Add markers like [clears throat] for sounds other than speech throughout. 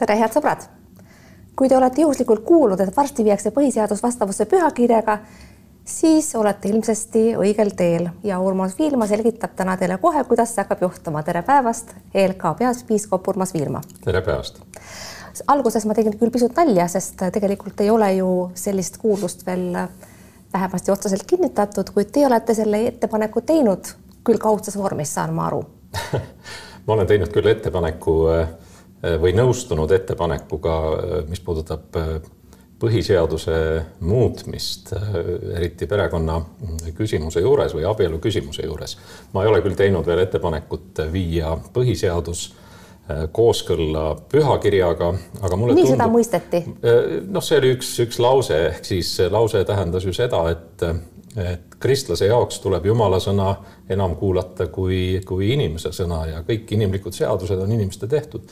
tere, head sõbrad! kui te olete juhuslikult kuulnud, et varsti viiakse põhiseadus vastavusse pühakirjaga, siis olete ilmsesti õigel teel ja Urmas Viilma selgitab täna teile kohe, kuidas see hakkab juhtuma. tere päevast, ELK peaspiiskop Urmas Viilma. tere päevast! alguses ma tegin küll pisut nalja, sest tegelikult ei ole ju sellist kuulust veel vähemasti otseselt kinnitatud, kuid te olete selle ettepaneku teinud küll kaudses vormis, saan ma aru [laughs] ma olen teinud küll ettepaneku äh, või nõustunud ettepanekuga, äh, mis puudutab äh, põhiseaduse muutmist, eriti perekonna küsimuse juures või abielu küsimuse juures. ma ei ole küll teinud veel ettepanekut viia põhiseadus kooskõlla pühakirjaga, aga mulle nii tundub, seda mõisteti? noh, see oli üks, üks lause, ehk siis lause tähendas ju seda, et et kristlase jaoks tuleb jumala sõna enam kuulata kui, kui inimese sõna ja kõik inimlikud seadused on inimeste tehtud.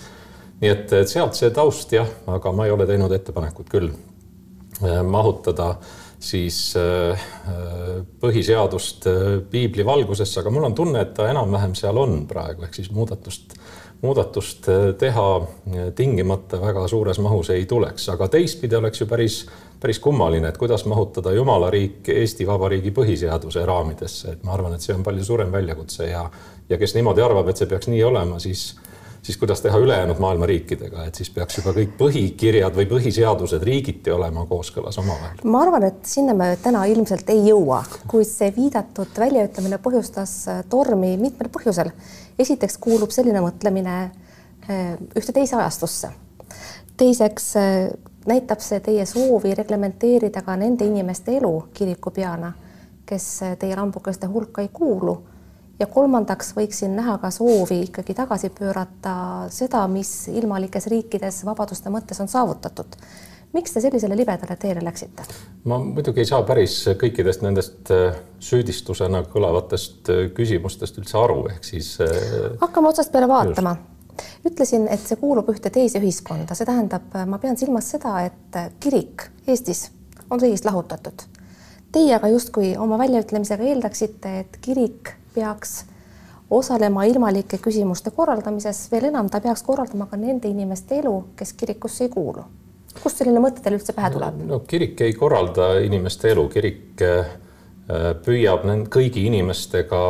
Nii et, et sealt see taust jah, aga ma ei ole teinud ettepanekut küll äh, mahutada siis äh, põhiseadust äh, piibli valgusesse, aga mul on tunne, et ta enam-vähem seal on praegu, ehk siis muudatust, muudatust teha tingimata väga suures mahus ei tuleks, aga teistpidi oleks ju päris päris kummaline, et kuidas mahutada Jumala riik Eesti Vabariigi põhiseaduse raamidesse, et ma arvan, et see on palju suurem väljakutse ja ja kes niimoodi arvab, et see peaks nii olema, siis siis kuidas teha ülejäänud maailma riikidega, et siis peaks juba kõik põhikirjad või põhiseadused riigiti olema kooskõlas omavahel. ma arvan, et sinna me täna ilmselt ei jõua, kuid see viidatud väljaütlemine põhjustas tormi mitmel põhjusel. esiteks kuulub selline mõtlemine eh, ühte teise ajastusse. teiseks eh, näitab see teie soovi reglementeerida ka nende inimeste elu kirikupeana, kes teie lambukeste hulka ei kuulu. Ja kolmandaks võiksin näha ka soovi ikkagi tagasi pöörata seda, mis ilmalikes riikides vabaduste mõttes on saavutatud miks te sellisele libedale teele läksite? ma muidugi ei saa päris kõikidest nendest äh, süüdistusena kõlavatest äh, küsimustest üldse aru, ehk siis. Äh, hakkame otsast peale vaatama ütlesin, et see kuulub ühte teise ühiskonda, see tähendab, ma pean silmas seda, et kirik Eestis on riigist lahutatud. Teie aga justkui oma väljaütlemisega eeldaksite, et kirik peaks osalema ilmalike küsimuste korraldamises, veel enam, ta peaks korraldama ka nende inimeste elu, kes kirikusse ei kuulu. kust selline mõte teile üldse pähe tuleb? no kirik ei korralda inimeste elu, kirik äh, püüab kõigi inimestega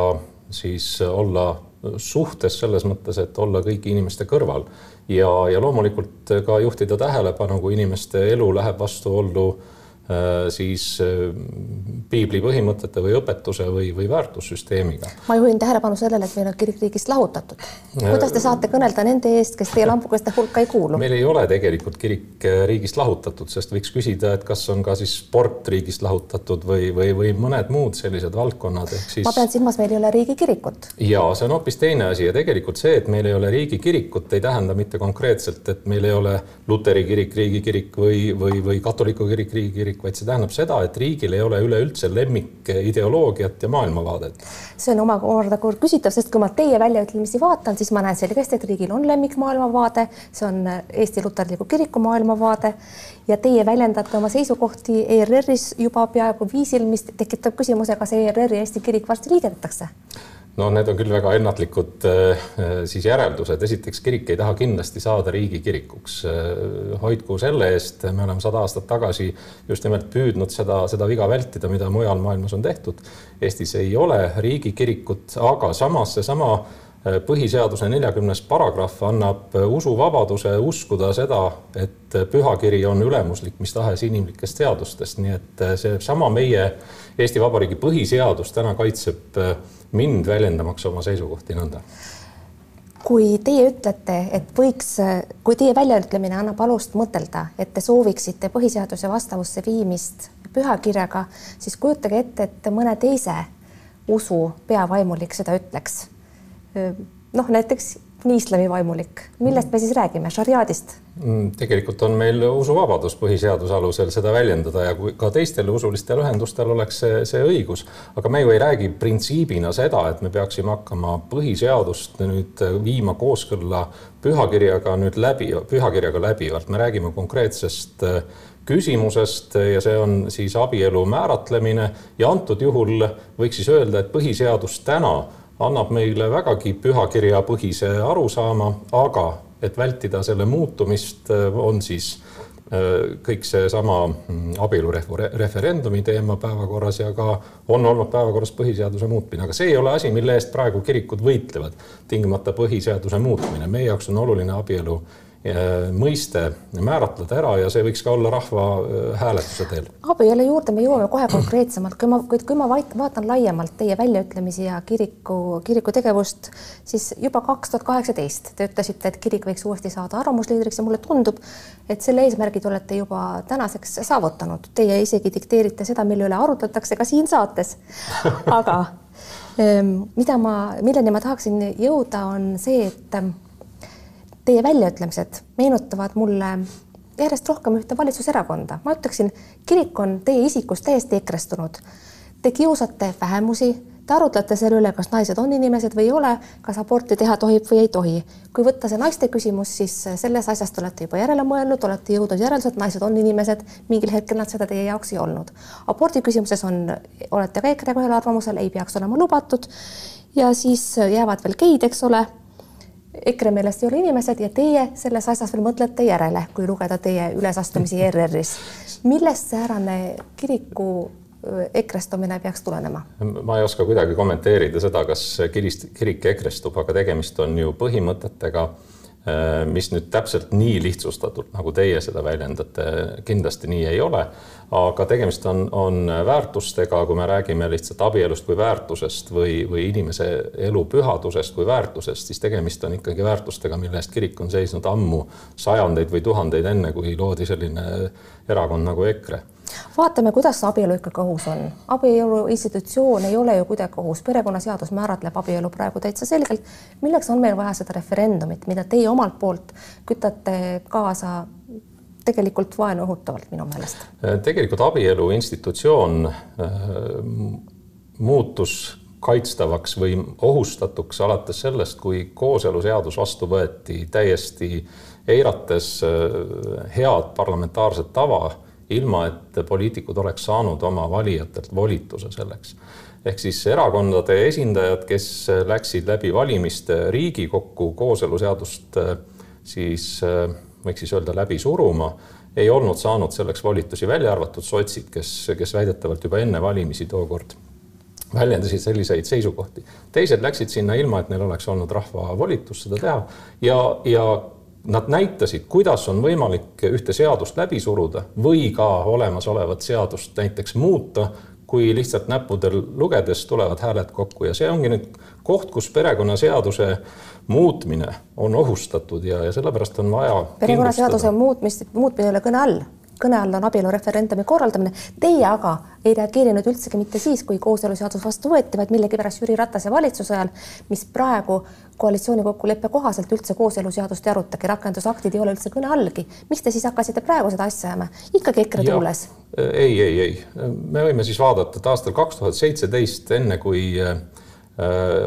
siis olla suhtes selles mõttes, et olla kõigi inimeste kõrval ja, ja loomulikult ka juhtida tähelepanu, kui inimeste elu läheb vastuollu Äh, siis äh, piibli põhimõtete või õpetuse või, või väärtussüsteemiga. ma juhin tähelepanu sellele, et meil on kirik riigist lahutatud. kuidas te saate kõnelda nende eest, kes teie lambukeste hulka ei kuulu? meil ei ole tegelikult kirik äh, riigist lahutatud, sest võiks küsida, et kas on ka siis sport riigist lahutatud või, või, või mõned muud sellised valdkonnad, ehk siis. ma pean silmas, meil ei ole riigikirikut. ja see on hoopis teine asi ja tegelikult see, et meil ei ole riigikirikut, ei tähenda mitte konkreetselt, et meil ei ole luteri kirik, riigikirik või, või, või katoliku kirik, riigikirik lemmik, vaid see tähendab seda, et riigil ei ole üleüldse lemmikideoloogiat ja maailmavaadet. see on omakorda küsitav, sest kui ma teie väljaütlemisi vaatan, siis ma näen selgesti, et riigil on lemmikmaailmavaade, see on Eesti Luterliku Kiriku maailmavaade ja teie väljendate oma seisukohti ERR-is juba peaaegu viisil, mis tekitab küsimuse, kas ERR ja Eesti Kirik varsti liidetakse no need on küll väga ennatlikud äh, siis järeldused. esiteks, kirik ei taha kindlasti saada riigikirikuks. Äh, hoidku selle eest, me oleme sada aastat tagasi just nimelt püüdnud seda, seda viga vältida, mida mujal maailmas on tehtud. Eestis ei ole riigikirikut, aga samas seesama äh, põhiseaduse neljakümnes paragrahv annab usuvabaduse uskuda seda, et pühakiri on ülemuslik mis tahes inimlikest seadustest, nii et seesama meie Eesti Vabariigi põhiseadus täna kaitseb mind väljendamaks oma seisukohti nõnda kui teie ütlete, et võiks, kui teie väljaütlemine annab alust mõtelda, et te sooviksite põhiseaduse vastavusse viimist pühakirjaga, siis kujutage ette, et mõne teise usu peavaimulik seda ütleks. Noh, näiteks islami vaimulik, millest me siis räägime, šariaadist? Mm, tegelikult on meil usuvabadus põhiseaduse alusel seda väljendada ja kui ka teistel usulistel ühendustel oleks see, see õigus, aga me ju ei räägi printsiibina seda, et me peaksime hakkama põhiseadust nüüd viima kooskõlla pühakirjaga nüüd läbi, pühakirjaga läbivalt, me räägime konkreetsest äh, küsimusest ja see on siis abielu määratlemine. Ja antud juhul võiks siis öelda, et põhiseadus täna annab meile vägagi pühakirjapõhise arusaama, aga et vältida selle muutumist, on siis kõik seesama mm, abielureferendumi teema päevakorras ja ka on olnud päevakorras põhiseaduse muutmine, aga see ei ole asi, mille eest praegu kirikud võitlevad, tingimata põhiseaduse muutmine. meie jaoks on oluline abielu mõiste määratleda ära ja see võiks ka olla rahvahääletuse teel. abielu juurde me jõuame kohe konkreetsemalt, kui ma, kuid kui ma vaatan laiemalt teie väljaütlemisi ja kiriku, kiriku tegevust, siis juba kaks tuhat kaheksateist te ütlesite, et kirik võiks uuesti saada arvamusliidriks ja mulle tundub, et selle eesmärgi te olete juba tänaseks saavutanud. Teie isegi dikteerite seda, mille üle arutatakse ka siin saates. aga [laughs] ehm, mida ma, milleni ma tahaksin jõuda, on see, et teie väljaütlemised meenutavad mulle järjest rohkem ühte valitsuserakonda. ma ütleksin, kirik on teie isikust täiesti ekrestunud. Te kiusate vähemusi, te arutlete selle üle, kas naised on inimesed või ei ole, kas aborti teha tohib või ei tohi. kui võtta see naiste küsimus, siis selles asjas te olete juba järele mõelnud, olete jõudnud järeldusele, et naised on inimesed, mingil hetkel nad seda teie jaoks ei olnud. abordi küsimuses on, olete ka EKRE-ga ühel arvamusel, ei peaks olema lubatud ja siis jäävad veel geid, eks ole EKRE meelest ei ole inimesed ja teie selles asjas veel mõtlete järele, kui lugeda teie ülesastumisi ERR-is. millest säärane kiriku ekrestumine peaks tulenema? ma ei oska kuidagi kommenteerida seda, kas kirist, kirik ekrestub, aga tegemist on ju põhimõtetega mis nüüd täpselt nii lihtsustatult, nagu teie seda väljendate, kindlasti nii ei ole. Aga tegemist on, on väärtustega, kui me räägime lihtsalt abielust kui väärtusest või, või inimese elu pühadusest kui väärtusest, siis tegemist on ikkagi väärtustega, mille eest kirik on seisnud ammu sajandeid või tuhandeid enne, kui loodi selline erakond nagu EKRE vaatame, kuidas see abielu ikkagi ohus on. abielu institutsioon ei ole ju kuidagi ohus, perekonnaseadus määratleb abielu praegu täitsa selgelt. milleks on meil vaja seda referendumit, mida teie omalt poolt kütate kaasa tegelikult vaenu õhutavalt minu meelest? tegelikult abielu institutsioon äh, muutus kaitstavaks või ohustatuks alates sellest, kui kooseluseadus vastu võeti täiesti eirates äh, head parlamentaarset tava ilma et poliitikud oleks saanud oma valijatelt volituse selleks. ehk siis erakondade esindajad, kes läksid läbi valimiste Riigikokku kooseluseadust siis võiks siis öelda läbi suruma, ei olnud saanud selleks volitusi, välja arvatud sotsid, kes, kes väidetavalt juba enne valimisi tookord väljendasid selliseid seisukohti. teised läksid sinna ilma, et neil oleks olnud rahva volitus seda teha ja, ja nad näitasid, kuidas on võimalik ühte seadust läbi suruda või ka olemasolevat seadust näiteks muuta, kui lihtsalt näppudel lugedes tulevad hääled kokku. Ja see ongi nüüd koht, kus perekonnaseaduse muutmine on ohustatud ja, ja sellepärast on vaja perekonnaseaduse muutmist, muutmine ei ole kõne all kõne all on abielureferendumi korraldamine. Teie aga ei reageerinud üldsegi mitte siis, kui kooseluseadus vastu võeti, vaid millegipärast Jüri Ratase valitsuse ajal, mis praegu koalitsiooni kokkuleppe kohaselt üldse kooseluseadust ei arutagi, rakendusaktid ei ole üldse kõne allgi. miks te siis hakkasite praegu seda asja ajama, ikkagi EKRE tuules? ei, ei, ei, me võime siis vaadata, et aastal kaks tuhat seitseteist, enne kui äh,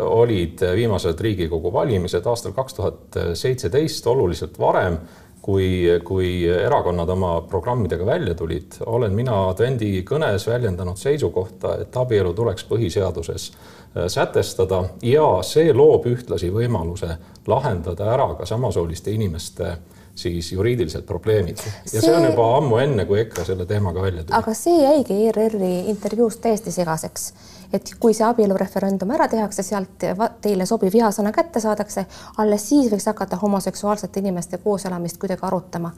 olid viimased Riigikogu valimised aastal kaks tuhat seitseteist, oluliselt varem kui, kui erakonnad oma programmidega välja tulid, olen mina advendikõnes väljendanud seisukohta, et abielu tuleks põhiseaduses äh, sätestada ja see loob ühtlasi võimaluse lahendada ära ka samasooliste inimeste siis juriidilised probleemid ja see, see on juba ammu enne, kui EKRE selle teemaga välja tuli. aga see jäigi ERR-i intervjuus täiesti segaseks et kui see abielureferendum ära tehakse, sealt teile sobiv vihasõna kätte saadakse, alles siis võiks hakata homoseksuaalsete inimeste kooselamist kuidagi arutama.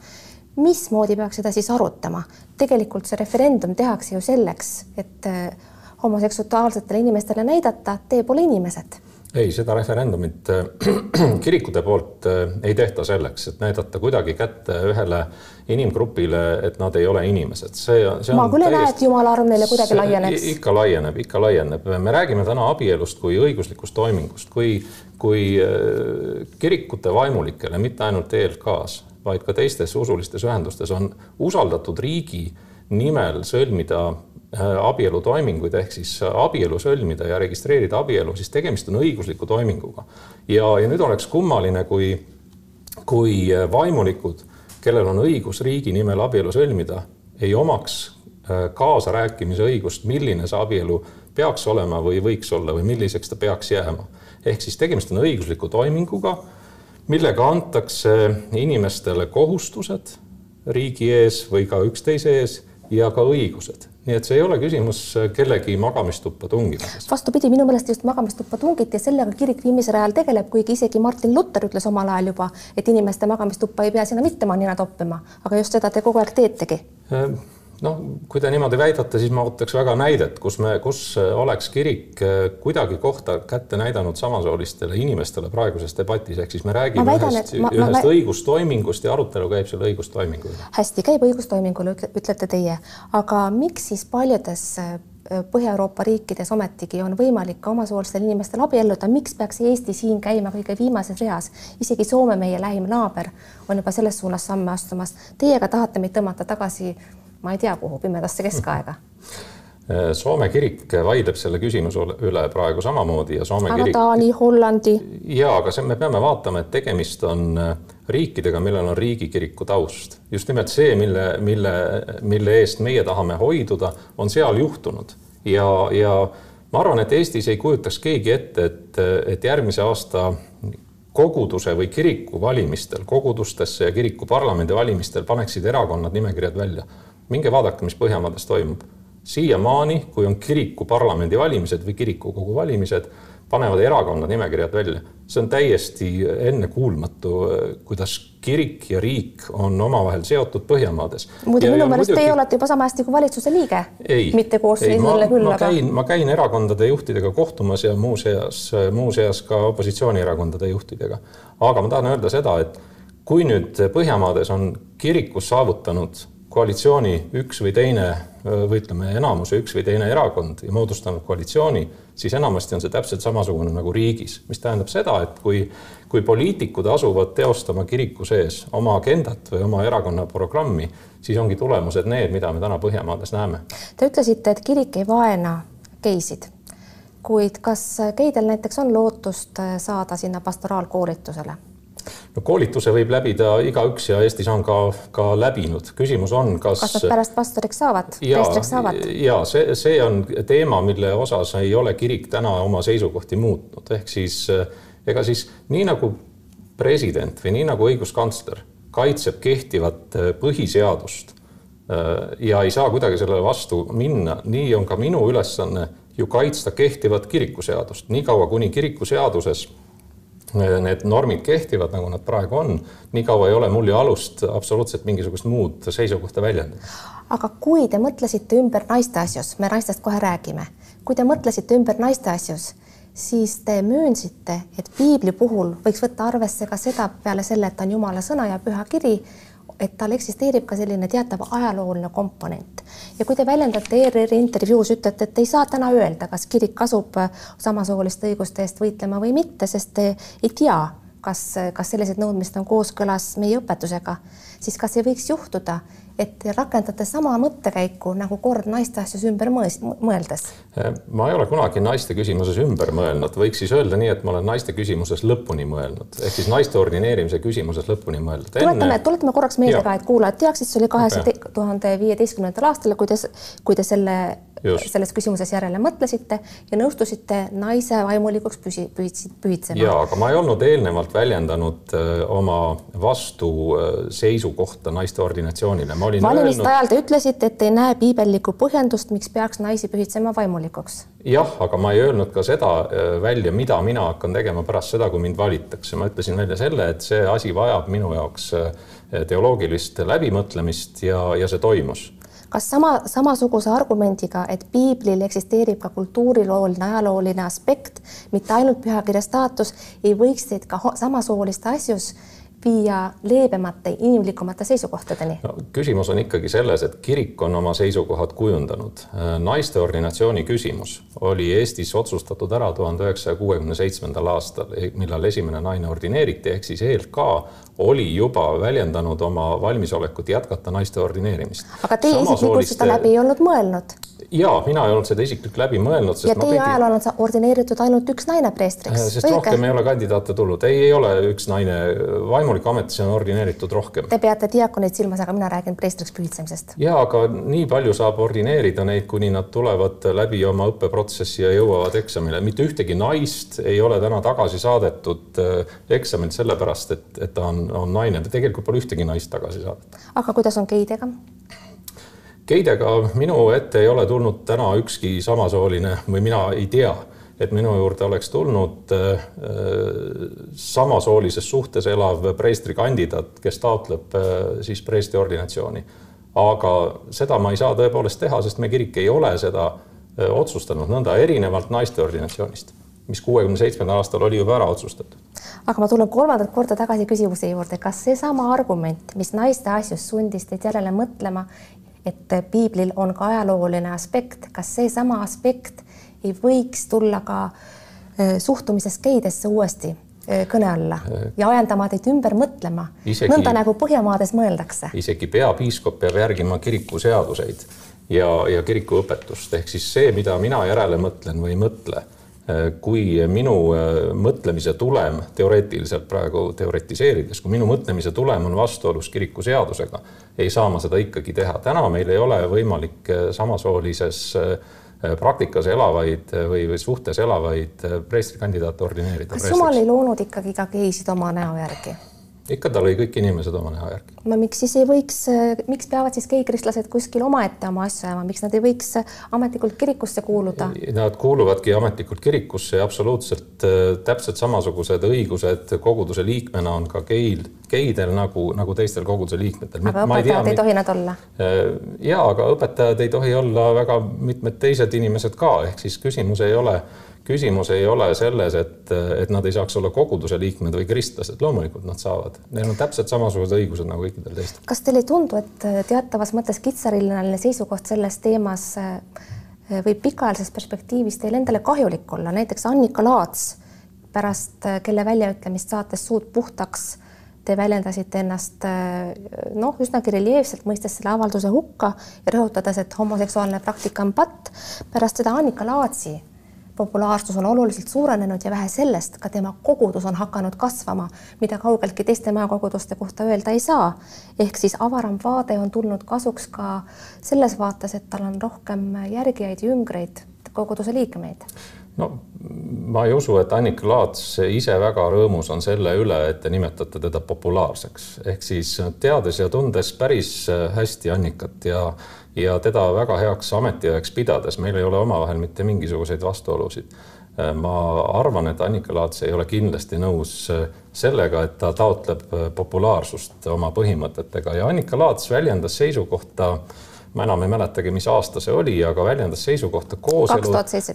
mismoodi peaks seda siis arutama? tegelikult see referendum tehakse ju selleks, et äh, homoseksuaalsetele inimestele näidata, te pole inimesed ei, seda referendumit äh, [clears throat] kirikute poolt äh, ei tehta selleks, et näidata kuidagi kätte ühele inimgrupile, et nad ei ole inimesed, see, see ma küll ei näe, et jumala arm neile kuidagi laieneks. ikka laieneb, ikka laieneb, me räägime täna abielust kui õiguslikust toimingust, kui, kui äh, kirikute vaimulikele, mitte ainult ELK-s, vaid ka teistes usulistes ühendustes on usaldatud riigi nimel sõlmida Äh, abielutoiminguid ehk siis äh, abielu sõlmida ja registreerida abielu, siis tegemist on õigusliku toiminguga. ja, ja nüüd oleks kummaline, kui, kui äh, vaimulikud, kellel on õigus riigi nimel abielu sõlmida, ei omaks kaasarääkimise õigust, milline see abielu peaks olema või võiks olla või milliseks ta peaks jääma. ehk siis tegemist on õigusliku toiminguga millega antakse inimestele kohustused riigi ees või ka üksteise ees ja ka õigused. Nii et see ei ole küsimus kellegi magamistuppa tungimisest. vastupidi, minu meelest just magamistuppa tungiti ja sellega kirik viimasel ajal tegeleb, kuigi isegi Martin Luther ütles omal ajal juba, et inimeste magamistuppa ei pea sinna mitte nina toppima, aga just seda te kogu aeg teetegi äh, noh, kui te niimoodi väidate, siis ma ootaks väga näidet, kus me, kus oleks kirik eh, kuidagi kohta kätte näidanud samasoolistele inimestele praeguses debatis, ehk siis me räägime väidan, ühest, ma, ühest ma, õigustoimingust ja arutelu käib selle õigustoimingu üle. hästi, käib õigustoimingule, ütlete teie, aga miks siis paljudes eh, Põhja-Euroopa riikides ometigi on võimalik ka omasoolistel inimestel abielluda, miks peaks Eesti siin käima kõige viimases reas? isegi Soome, meie lähim naaber, on juba selles suunas samme astumas. Teie aga tahate meid tõmmata tagasi ma ei tea, kuhu pimedasse keskaega. Soome kirik vaidleb selle küsimuse üle praegu samamoodi ja Soome aga kirik. Taani, Hollandi. ja, aga see, me peame vaatama, et tegemist on äh, riikidega, millel on riigikiriku taust. just nimelt see, mille, mille, mille eest meie tahame hoiduda, on seal juhtunud ja, ja ma arvan, et Eestis ei kujutaks keegi ette, et, et järgmise aasta koguduse või kiriku valimistel, kogudustesse ja kiriku parlamendi valimistel paneksid erakonnad nimekirjad välja minge vaadake, mis Põhjamaades toimub. siiamaani, kui on kiriku parlamendivalimised või kirikukogu valimised, panevad erakonnad nimekirjad välja. see on täiesti ennekuulmatu, kuidas kirik ja riik on omavahel seotud Põhjamaades. muide, minu meelest muidugi... teie olete juba sama hästi kui valitsuse liige. mitte koosseisule küll, aga. ma käin, ma käin erakondade juhtidega kohtumas ja muuseas, muuseas ka opositsioonierakondade juhtidega. aga ma tahan öelda seda, et kui nüüd Põhjamaades on kirikus saavutanud koalitsiooni üks või teine või ütleme, enamuse üks või teine erakond ja moodustanud koalitsiooni, siis enamasti on see täpselt samasugune nagu riigis, mis tähendab seda, et kui, kui poliitikud asuvad teostama kiriku sees oma agendat või oma erakonna programmi, siis ongi tulemused need, mida me täna Põhjamaades näeme. Te ütlesite, et kirik ei vaena geisid, kuid kas geidel näiteks on lootust saada sinna pastoraalkoolitusele? No koolituse võib läbida igaüks ja Eestis on ka, ka läbinud. küsimus on, kas. kas nad pärast pastoriks saavad, preestriks saavad? ja see, see on teema, mille osas ei ole kirik täna oma seisukohti muutnud, ehk siis ega siis nii nagu president või nii nagu õiguskantsler kaitseb kehtivat põhiseadust ja ei saa kuidagi sellele vastu minna, nii on ka minu ülesanne ju kaitsta kehtivat kirikuseadust, niikaua kuni kirikuseaduses need normid kehtivad, nagu nad praegu on, niikaua ei ole mul ju alust absoluutselt mingisugust muud seisukohta väljendada. aga kui te mõtlesite ümber naiste asjus, me naistest kohe räägime, kui te mõtlesite ümber naiste asjus, siis te möönsite, et piibli puhul võiks võtta arvesse ka seda peale selle, et ta on Jumala sõna ja püha kiri, et tal eksisteerib ka selline teatav ajalooline komponent. Ja kui te väljendate ERR-i intervjuus, ütlete, et ei saa täna öelda, kas kirik asub samasooliste õiguste eest võitlema või mitte, sest te ei tea, kas, kas sellised nõudmised on kooskõlas meie õpetusega, siis kas ei võiks juhtuda, et rakendate sama mõttekäiku nagu kord naiste asjus ümber mõeldes? ma ei ole kunagi naiste küsimuses ümber mõelnud, võiks siis öelda nii, et ma olen naiste küsimuses lõpuni mõelnud, ehk siis naiste ordineerimise küsimuses lõpuni mõelnud. tuletame Enne..., tuletame korraks meelde ka, et kuulajad teaksid, see oli kahe tuhande viieteistkümnendal aastal, kui te, kui te selle Just. selles küsimuses järele mõtlesite ja nõustusite naise vaimulikuks püsi, pühitsid, pühitsema. ja, aga ma ei olnud eelnevalt väljendanud äh, oma vastuseisukohta äh, naiste ordinatsioonile. Valimiste ajal te ütlesite, et ei näe piibellikku põhjendust, miks peaks naisi pühitsema vaimulikuks. jah, aga ma ei öelnud ka seda äh, välja, mida mina hakkan tegema pärast seda, kui mind valitakse. ma ütlesin välja selle, et see asi vajab minu jaoks teoloogilist läbimõtlemist ja, ja see toimus kas sama, samasuguse argumendiga, et piiblil eksisteerib ka kultuurilooline, ajalooline aspekt, mitte ainult pühakirja staatus, ei võiks teid ka samasooliste asjus viia leebemate, inimlikumate seisukohtadeni no,? küsimus on ikkagi selles, et kirik on oma seisukohad kujundanud. naiste ordinatsiooni küsimus oli Eestis otsustatud ära tuhande üheksasaja kuuekümne seitsmendal aastal, millal esimene naine ordineeriti, ehk siis ELK oli juba väljendanud oma valmisolekut jätkata naiste ordineerimist. aga teie isiklikult seda läbi ei olnud mõelnud? Ja mina ei olnud seda isiklikult läbi mõelnud. ja teie pidi... ajal on ordineeritud ainult üks naine preestriks. Äh, sest Õige? rohkem ei ole kandidaate tulnud, ei, ei ole üks naine, vaimuliku ametisse on ordineeritud rohkem. Te peate diakoneid silmas, aga mina räägin preestriks pühitsemisest. ja aga nii palju saab ordineerida neid, kuni nad tulevad läbi oma õppeprotsessi ja jõuavad eksamile. mitte ühtegi naist ei ole täna tagasi saadetud äh, eksamilt sellepärast, et, et ta on, on naine, tegelikult pole ühtegi naist tagasi saadetud. aga kuidas on geidega? Geidega minu ette ei ole tulnud täna ükski samasooline või mina ei tea, et minu juurde oleks tulnud äh, samasoolises suhtes elav preestrikandidaat, kes taotleb äh, siis preestri ordinatsiooni. aga seda ma ei saa tõepoolest teha, sest me kirik ei ole seda äh, otsustanud nõnda erinevalt naiste ordinatsioonist, mis kuuekümne seitsmendal aastal oli juba ära otsustatud aga ma tulen kolmandat korda tagasi küsimuse juurde, kas seesama argument, mis naiste asjus sundis teid järele mõtlema et piiblil on ka ajalooline aspekt, kas seesama aspekt ei võiks tulla ka äh, suhtumises geidesse uuesti äh, kõne alla ja ajendama teid ümber mõtlema, nõnda nagu Põhjamaades mõeldakse. isegi peapiiskop peab järgima kiriku seaduseid ja, ja kiriku õpetust, ehk siis see, mida mina järele mõtlen või ei mõtle Äh, kui minu äh, mõtlemise tulem, teoreetiliselt praegu teoretiseerides, kui minu mõtlemise tulem on vastuolus kiriku seadusega, ei saa ma seda ikkagi teha. täna meil ei ole võimalik äh, samasoolises praktikas elavaid või, või suhtes elavaid preestrikandidaate ordineerida. kas Jumal ei loonud ikkagi ka geisid oma näo järgi? Ikka ta lõi kõik inimesed oma näo järgi. no miks siis ei võiks, miks peavad siis geikristlased kuskil omaette oma asju ajama, miks nad ei võiks ametlikult kirikusse kuuluda? Nad kuuluvadki ametlikult kirikusse ja absoluutselt äh, täpselt samasugused õigused koguduse liikmena on ka geil, geidel nagu, nagu teistel koguduse liikmetel. aga õpetajad ei tohi nad olla? Äh, ja, aga õpetajad ei tohi olla väga mitmed teised inimesed ka, ehk siis küsimus ei ole küsimus ei ole selles, et, et nad ei saaks olla koguduse liikmed või kristlased, loomulikult nad saavad, neil on täpselt samasugused õigused nagu kõikidel teistel. kas teile ei tundu, et teatavas mõttes kitsarinnaline seisukoht selles teemas eh, võib pikaajalises perspektiivis teile endale kahjulik olla, näiteks Annika Laats pärast, eh, kelle väljaütlemist saates Suud puhtaks te väljendasite ennast eh, noh, üsnagi reljeefselt, mõistes selle avalduse hukka ja rõhutades, et homoseksuaalne praktika on patt. pärast seda Annika Laatsi populaarsus on oluliselt suurenenud ja vähe sellest, ka tema kogudus on hakanud kasvama, mida kaugeltki teiste majakoguduste kohta öelda ei saa. ehk siis avaram vaade on tulnud kasuks ka selles vaates, et tal on rohkem järgijaid ja üngreid, koguduse liikmeid no ma ei usu, et Annika Laats ise väga rõõmus on selle üle, et te nimetate teda populaarseks, ehk siis teades ja tundes päris hästi Annikat ja ja teda väga heaks ametiajaks pidades, meil ei ole omavahel mitte mingisuguseid vastuolusid. ma arvan, et Annika Laats ei ole kindlasti nõus sellega, et ta taotleb populaarsust oma põhimõtetega ja Annika Laats väljendas seisukohta ma enam ei mäletagi, mis aasta see oli, aga väljendas seisukohta kooselu,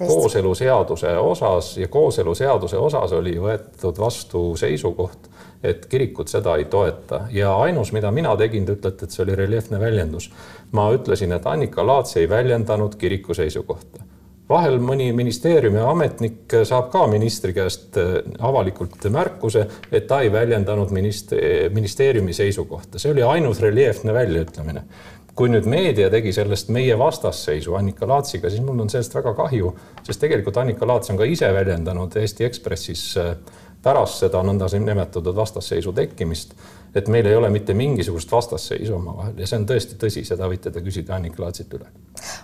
kooseluseaduse osas ja kooseluseaduse osas oli võetud vastu seisukoht, et kirikud seda ei toeta ja ainus, mida mina tegin, te ütlete, et see oli reljeefne väljendus. ma ütlesin, et Annika Laats ei väljendanud kiriku seisukohta vahel mõni ministeeriumi ametnik saab ka ministri käest äh, avalikult märkuse, et ta ei väljendanud minist-, ministeeriumi seisukohta, see oli ainus reljeefne väljaütlemine. Kui nüüd meedia tegi sellest meie vastasseisu Annika Laatsiga, siis mul on sellest väga kahju, sest tegelikult Annika Laats on ka ise väljendanud Eesti Ekspressis äh, pärast seda nõnda nimetatud vastasseisu tekkimist, et meil ei ole mitte mingisugust vastasseisu omavahel ja see on tõesti tõsi, seda võite te küsida Annika Laatsilt üle.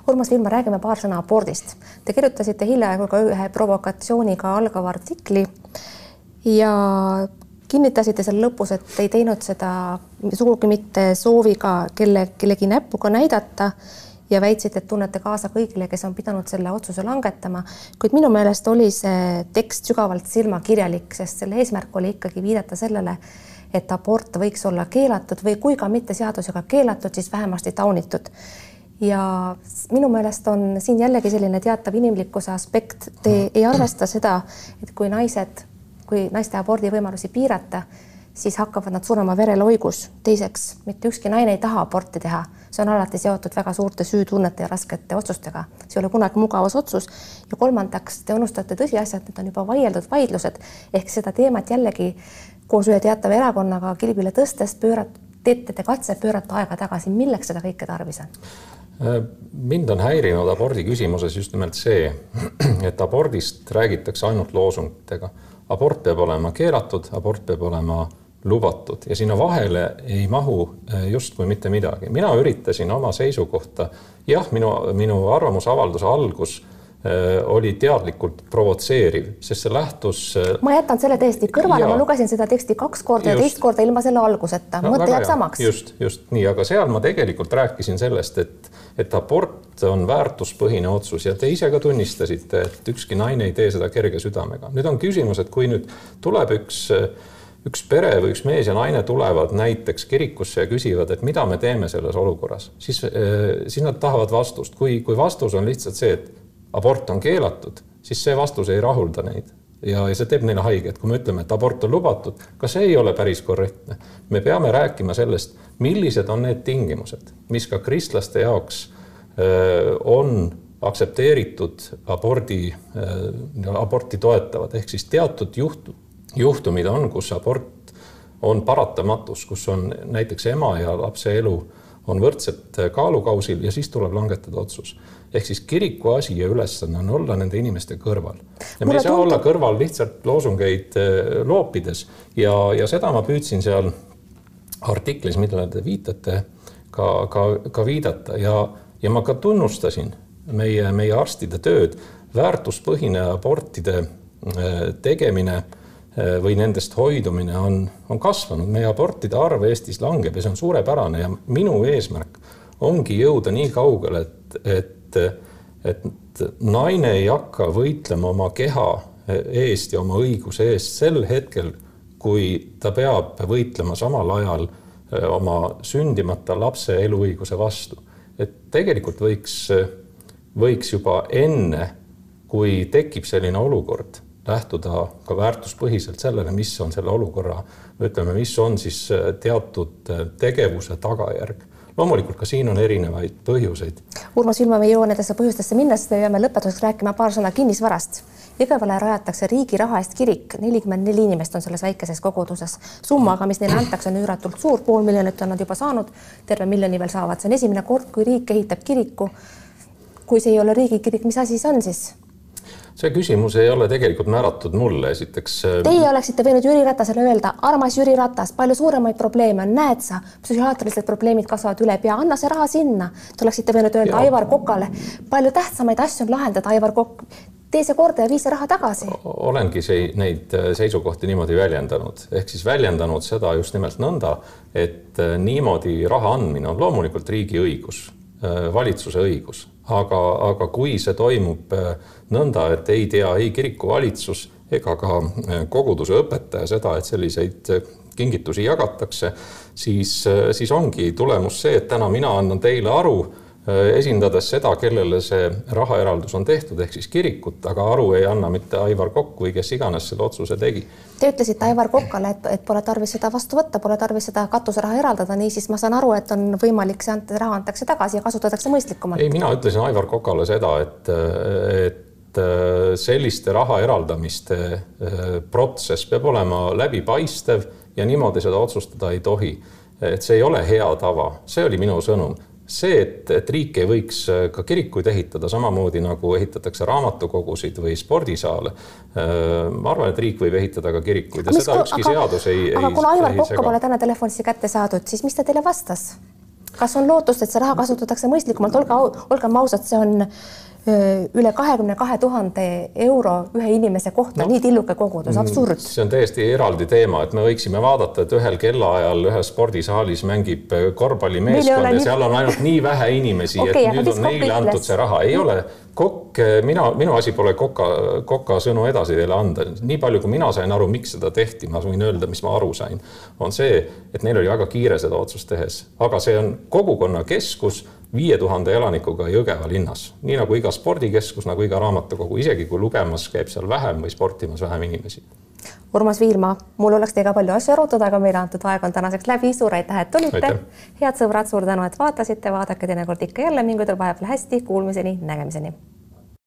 Urmas Vilma, räägime paar sõna abordist. Te kirjutasite hiljaaegu ka ühe provokatsiooniga algava artikli ja kinnitasite seal lõpus, et ei teinud seda sugugi mitte sooviga kelle, kellegi näpuga näidata ja väitsite, et tunnete kaasa kõigile, kes on pidanud selle otsuse langetama, kuid minu meelest oli see tekst sügavalt silmakirjalik, sest selle eesmärk oli ikkagi viidata sellele, et abort võiks olla keelatud või kui ka mitte seadusega keelatud, siis vähemasti taunitud. ja minu meelest on siin jällegi selline teatav inimlikkuse aspekt, te ei arvesta seda, et kui naised, kui naiste abordivõimalusi piirata, siis hakkavad nad surema vereloigus. teiseks, mitte ükski naine ei taha aborti teha, see on alati seotud väga suurte süütunnete ja raskete otsustega, see ei ole kunagi mugavas otsus. ja kolmandaks, te unustate tõsiasja, et need on juba vaieldud vaidlused ehk seda teemat jällegi koos ühe teatava erakonnaga kilbile tõstes pöörat-, teete te katse pöörata aega tagasi, milleks seda kõike tarvis on? mind on häirinud abordi küsimuses just nimelt see, et abordist räägitakse ainult loosungitega. Abort peab olema keelatud, abort peab olema lubatud. Ja sinna vahele ei mahu eh, justkui mitte midagi. mina üritasin oma seisukohta, jah, minu, minu arvamusavalduse algus Äh, oli teadlikult provotseeriv, sest see lähtus. Äh, ma jätan selle täiesti kõrvale, ma lugesin seda teksti kaks korda just, ja teist korda ilma selle alguseta. No,, mõte jääb samaks. just, just. Nii, aga seal ma tegelikult rääkisin sellest, et, et abort on väärtuspõhine otsus ja te ise ka tunnistasite, et ükski naine ei tee seda kerge südamega. nüüd on küsimus, et kui nüüd tuleb üks üks pere või üks mees ja naine tulevad näiteks kirikusse ja küsivad, et mida me teeme selles olukorras, siis, äh, siis nad tahavad vastust. kui, kui vastus on lihtsalt see, et abort on keelatud, siis see vastus ei rahulda neid ja, ja see teeb neile haiget, kui me ütleme, et abort on lubatud, ka see ei ole päris korrektne. me peame rääkima sellest, millised on need tingimused, mis ka kristlaste jaoks öö, on aktsepteeritud abordi, aborti toetavad, ehk siis teatud juht, juhtumid on, kus abort on paratamatus, kus on näiteks ema ja lapse elu on võrdselt kaalukausil ja siis tuleb langetada otsus. Ehk siis kiriku asi ja ülesanne on olla nende inimeste kõrval. ja me ei saa tundub... olla kõrval lihtsalt loosungeid äh, loopides. Ja, ja seda ma püüdsin seal artiklis, millele te viitate, ka, ka, ka viidata. Ja, ja ma ka tunnustasin meie, meie arstide tööd, väärtuspõhine abortide äh, tegemine äh, või nendest hoidumine on, on kasvanud, meie abortide arv Eestis langeb ja see on suurepärane ja minu eesmärk ongi jõuda nii kaugele, et, et et, naine ei hakka võitlema oma keha eest ja oma õiguse eest sel hetkel, kui ta peab võitlema samal ajal eh, oma sündimata lapse eluõiguse vastu. et tegelikult võiks, võiks juba enne, kui tekib selline olukord, lähtuda ka väärtuspõhiselt sellele, mis on selle olukorra, ütleme, mis on siis teatud tegevuse tagajärg loomulikult ka siin on erinevaid põhjuseid. Urmas, ilma me ei jõua nendesse põhjustesse minna, sest me peame lõpetuseks rääkima paar sõna kinnisvarast. Jõgevale rajatakse riigi raha eest kirik, nelikümmend neli inimest on selles väikeses koguduses. summaga, mis neile antakse, on üüratult suur, pool miljonit on nad juba saanud, terve miljoni veel saavad, see on esimene kord, kui riik ehitab kiriku. kui see ei ole riigikirik, mis asi see on siis? See küsimus ei ole tegelikult määratud mulle, esiteks. Äh, Teie oleksite võinud Jüri Ratasele öelda, armas Jüri Ratas, palju suuremaid probleeme on, näed sa, psühhiaatrilised probleemid kasvavad üle pea, anna see raha sinna. Te oleksite võinud öelda ja. Aivar Kokale, palju tähtsamaid asju on lahendada, Aivar Kokk tee see korda ja vii see raha tagasi. olengi see, neid äh, seisukohti niimoodi väljendanud, ehk siis väljendanud seda just nimelt nõnda, et äh, niimoodi raha andmine on loomulikult riigi õigus, valitsuse õigus, aga, aga kui see toimub äh, nõnda, et ei tea ei kirikuvalitsus ega ka äh, koguduse õpetaja seda, et selliseid äh, kingitusi jagatakse, siis, siis ongi tulemus see, et täna mina annan teile aru esindades seda, kellele see rahaeraldus on tehtud, ehk siis kirikut, aga aru ei anna mitte Aivar Kokk või kes iganes selle otsuse tegi. Te ütlesite Aivar Kokale, et, et pole tarvis seda vastu võtta, pole tarvis seda katuseraha eraldada, niisiis ma saan aru, et on võimalik see ant-, raha antakse tagasi ja kasutatakse mõistlikumalt. ei, mina ütlesin Aivar Kokale seda, et, et äh, selliste raha eraldamiste äh, protsess peab olema läbipaistev ja niimoodi seda otsustada ei tohi. et see ei ole hea tava, see oli minu sõnum see, et, et riik ei võiks äh, ka kirikuid ehitada samamoodi nagu ehitatakse raamatukogusid või spordisaale. Äh, ma arvan, et riik võib ehitada ka kirikuid ja mis, seda ükski aga, seadus ei. aga kuna Aivar Kokka pole täna telefonisse kätte saadud, siis mis ta teile vastas? kas on lootust, et see raha kasutatakse mõistlikumalt, olge, olgem ausad, see on üle kahekümne kahe tuhande euro ühe inimese kohta no,, nii tilluke kogudus, mm, absurd. see on täiesti eraldi teema, et me võiksime vaadata, et ühel kellaajal ühes spordisaalis mängib korvpallimeeskond ja seal on ainult nii vähe inimesi okay,, et nüüd on neile antud see raha, ei ole. Kokk, mina, minu asi pole Koka, Koka sõnu edasi teile anda, nii palju, kui mina sain aru, miks seda tehti, ma võin öelda, mis ma aru sain, on see, et neil oli väga kiire seda otsust tehes, aga see on kogukonna keskus viie tuhande elanikuga Jõgeva linnas, nii nagu iga spordikeskus, nagu iga raamatukogu, isegi kui lugemas käib seal vähem või sportimas vähem inimesi. Urmas Viilma, mul oleks teiega palju asju arutada, aga meile antud aeg on tänaseks läbi. suur aitäh, et tulite. head sõbrad, suur tänu, et vaatasite, vaadake teinekord ikka jälle, mingu teil vahepeal hästi, kuulmiseni, nägemiseni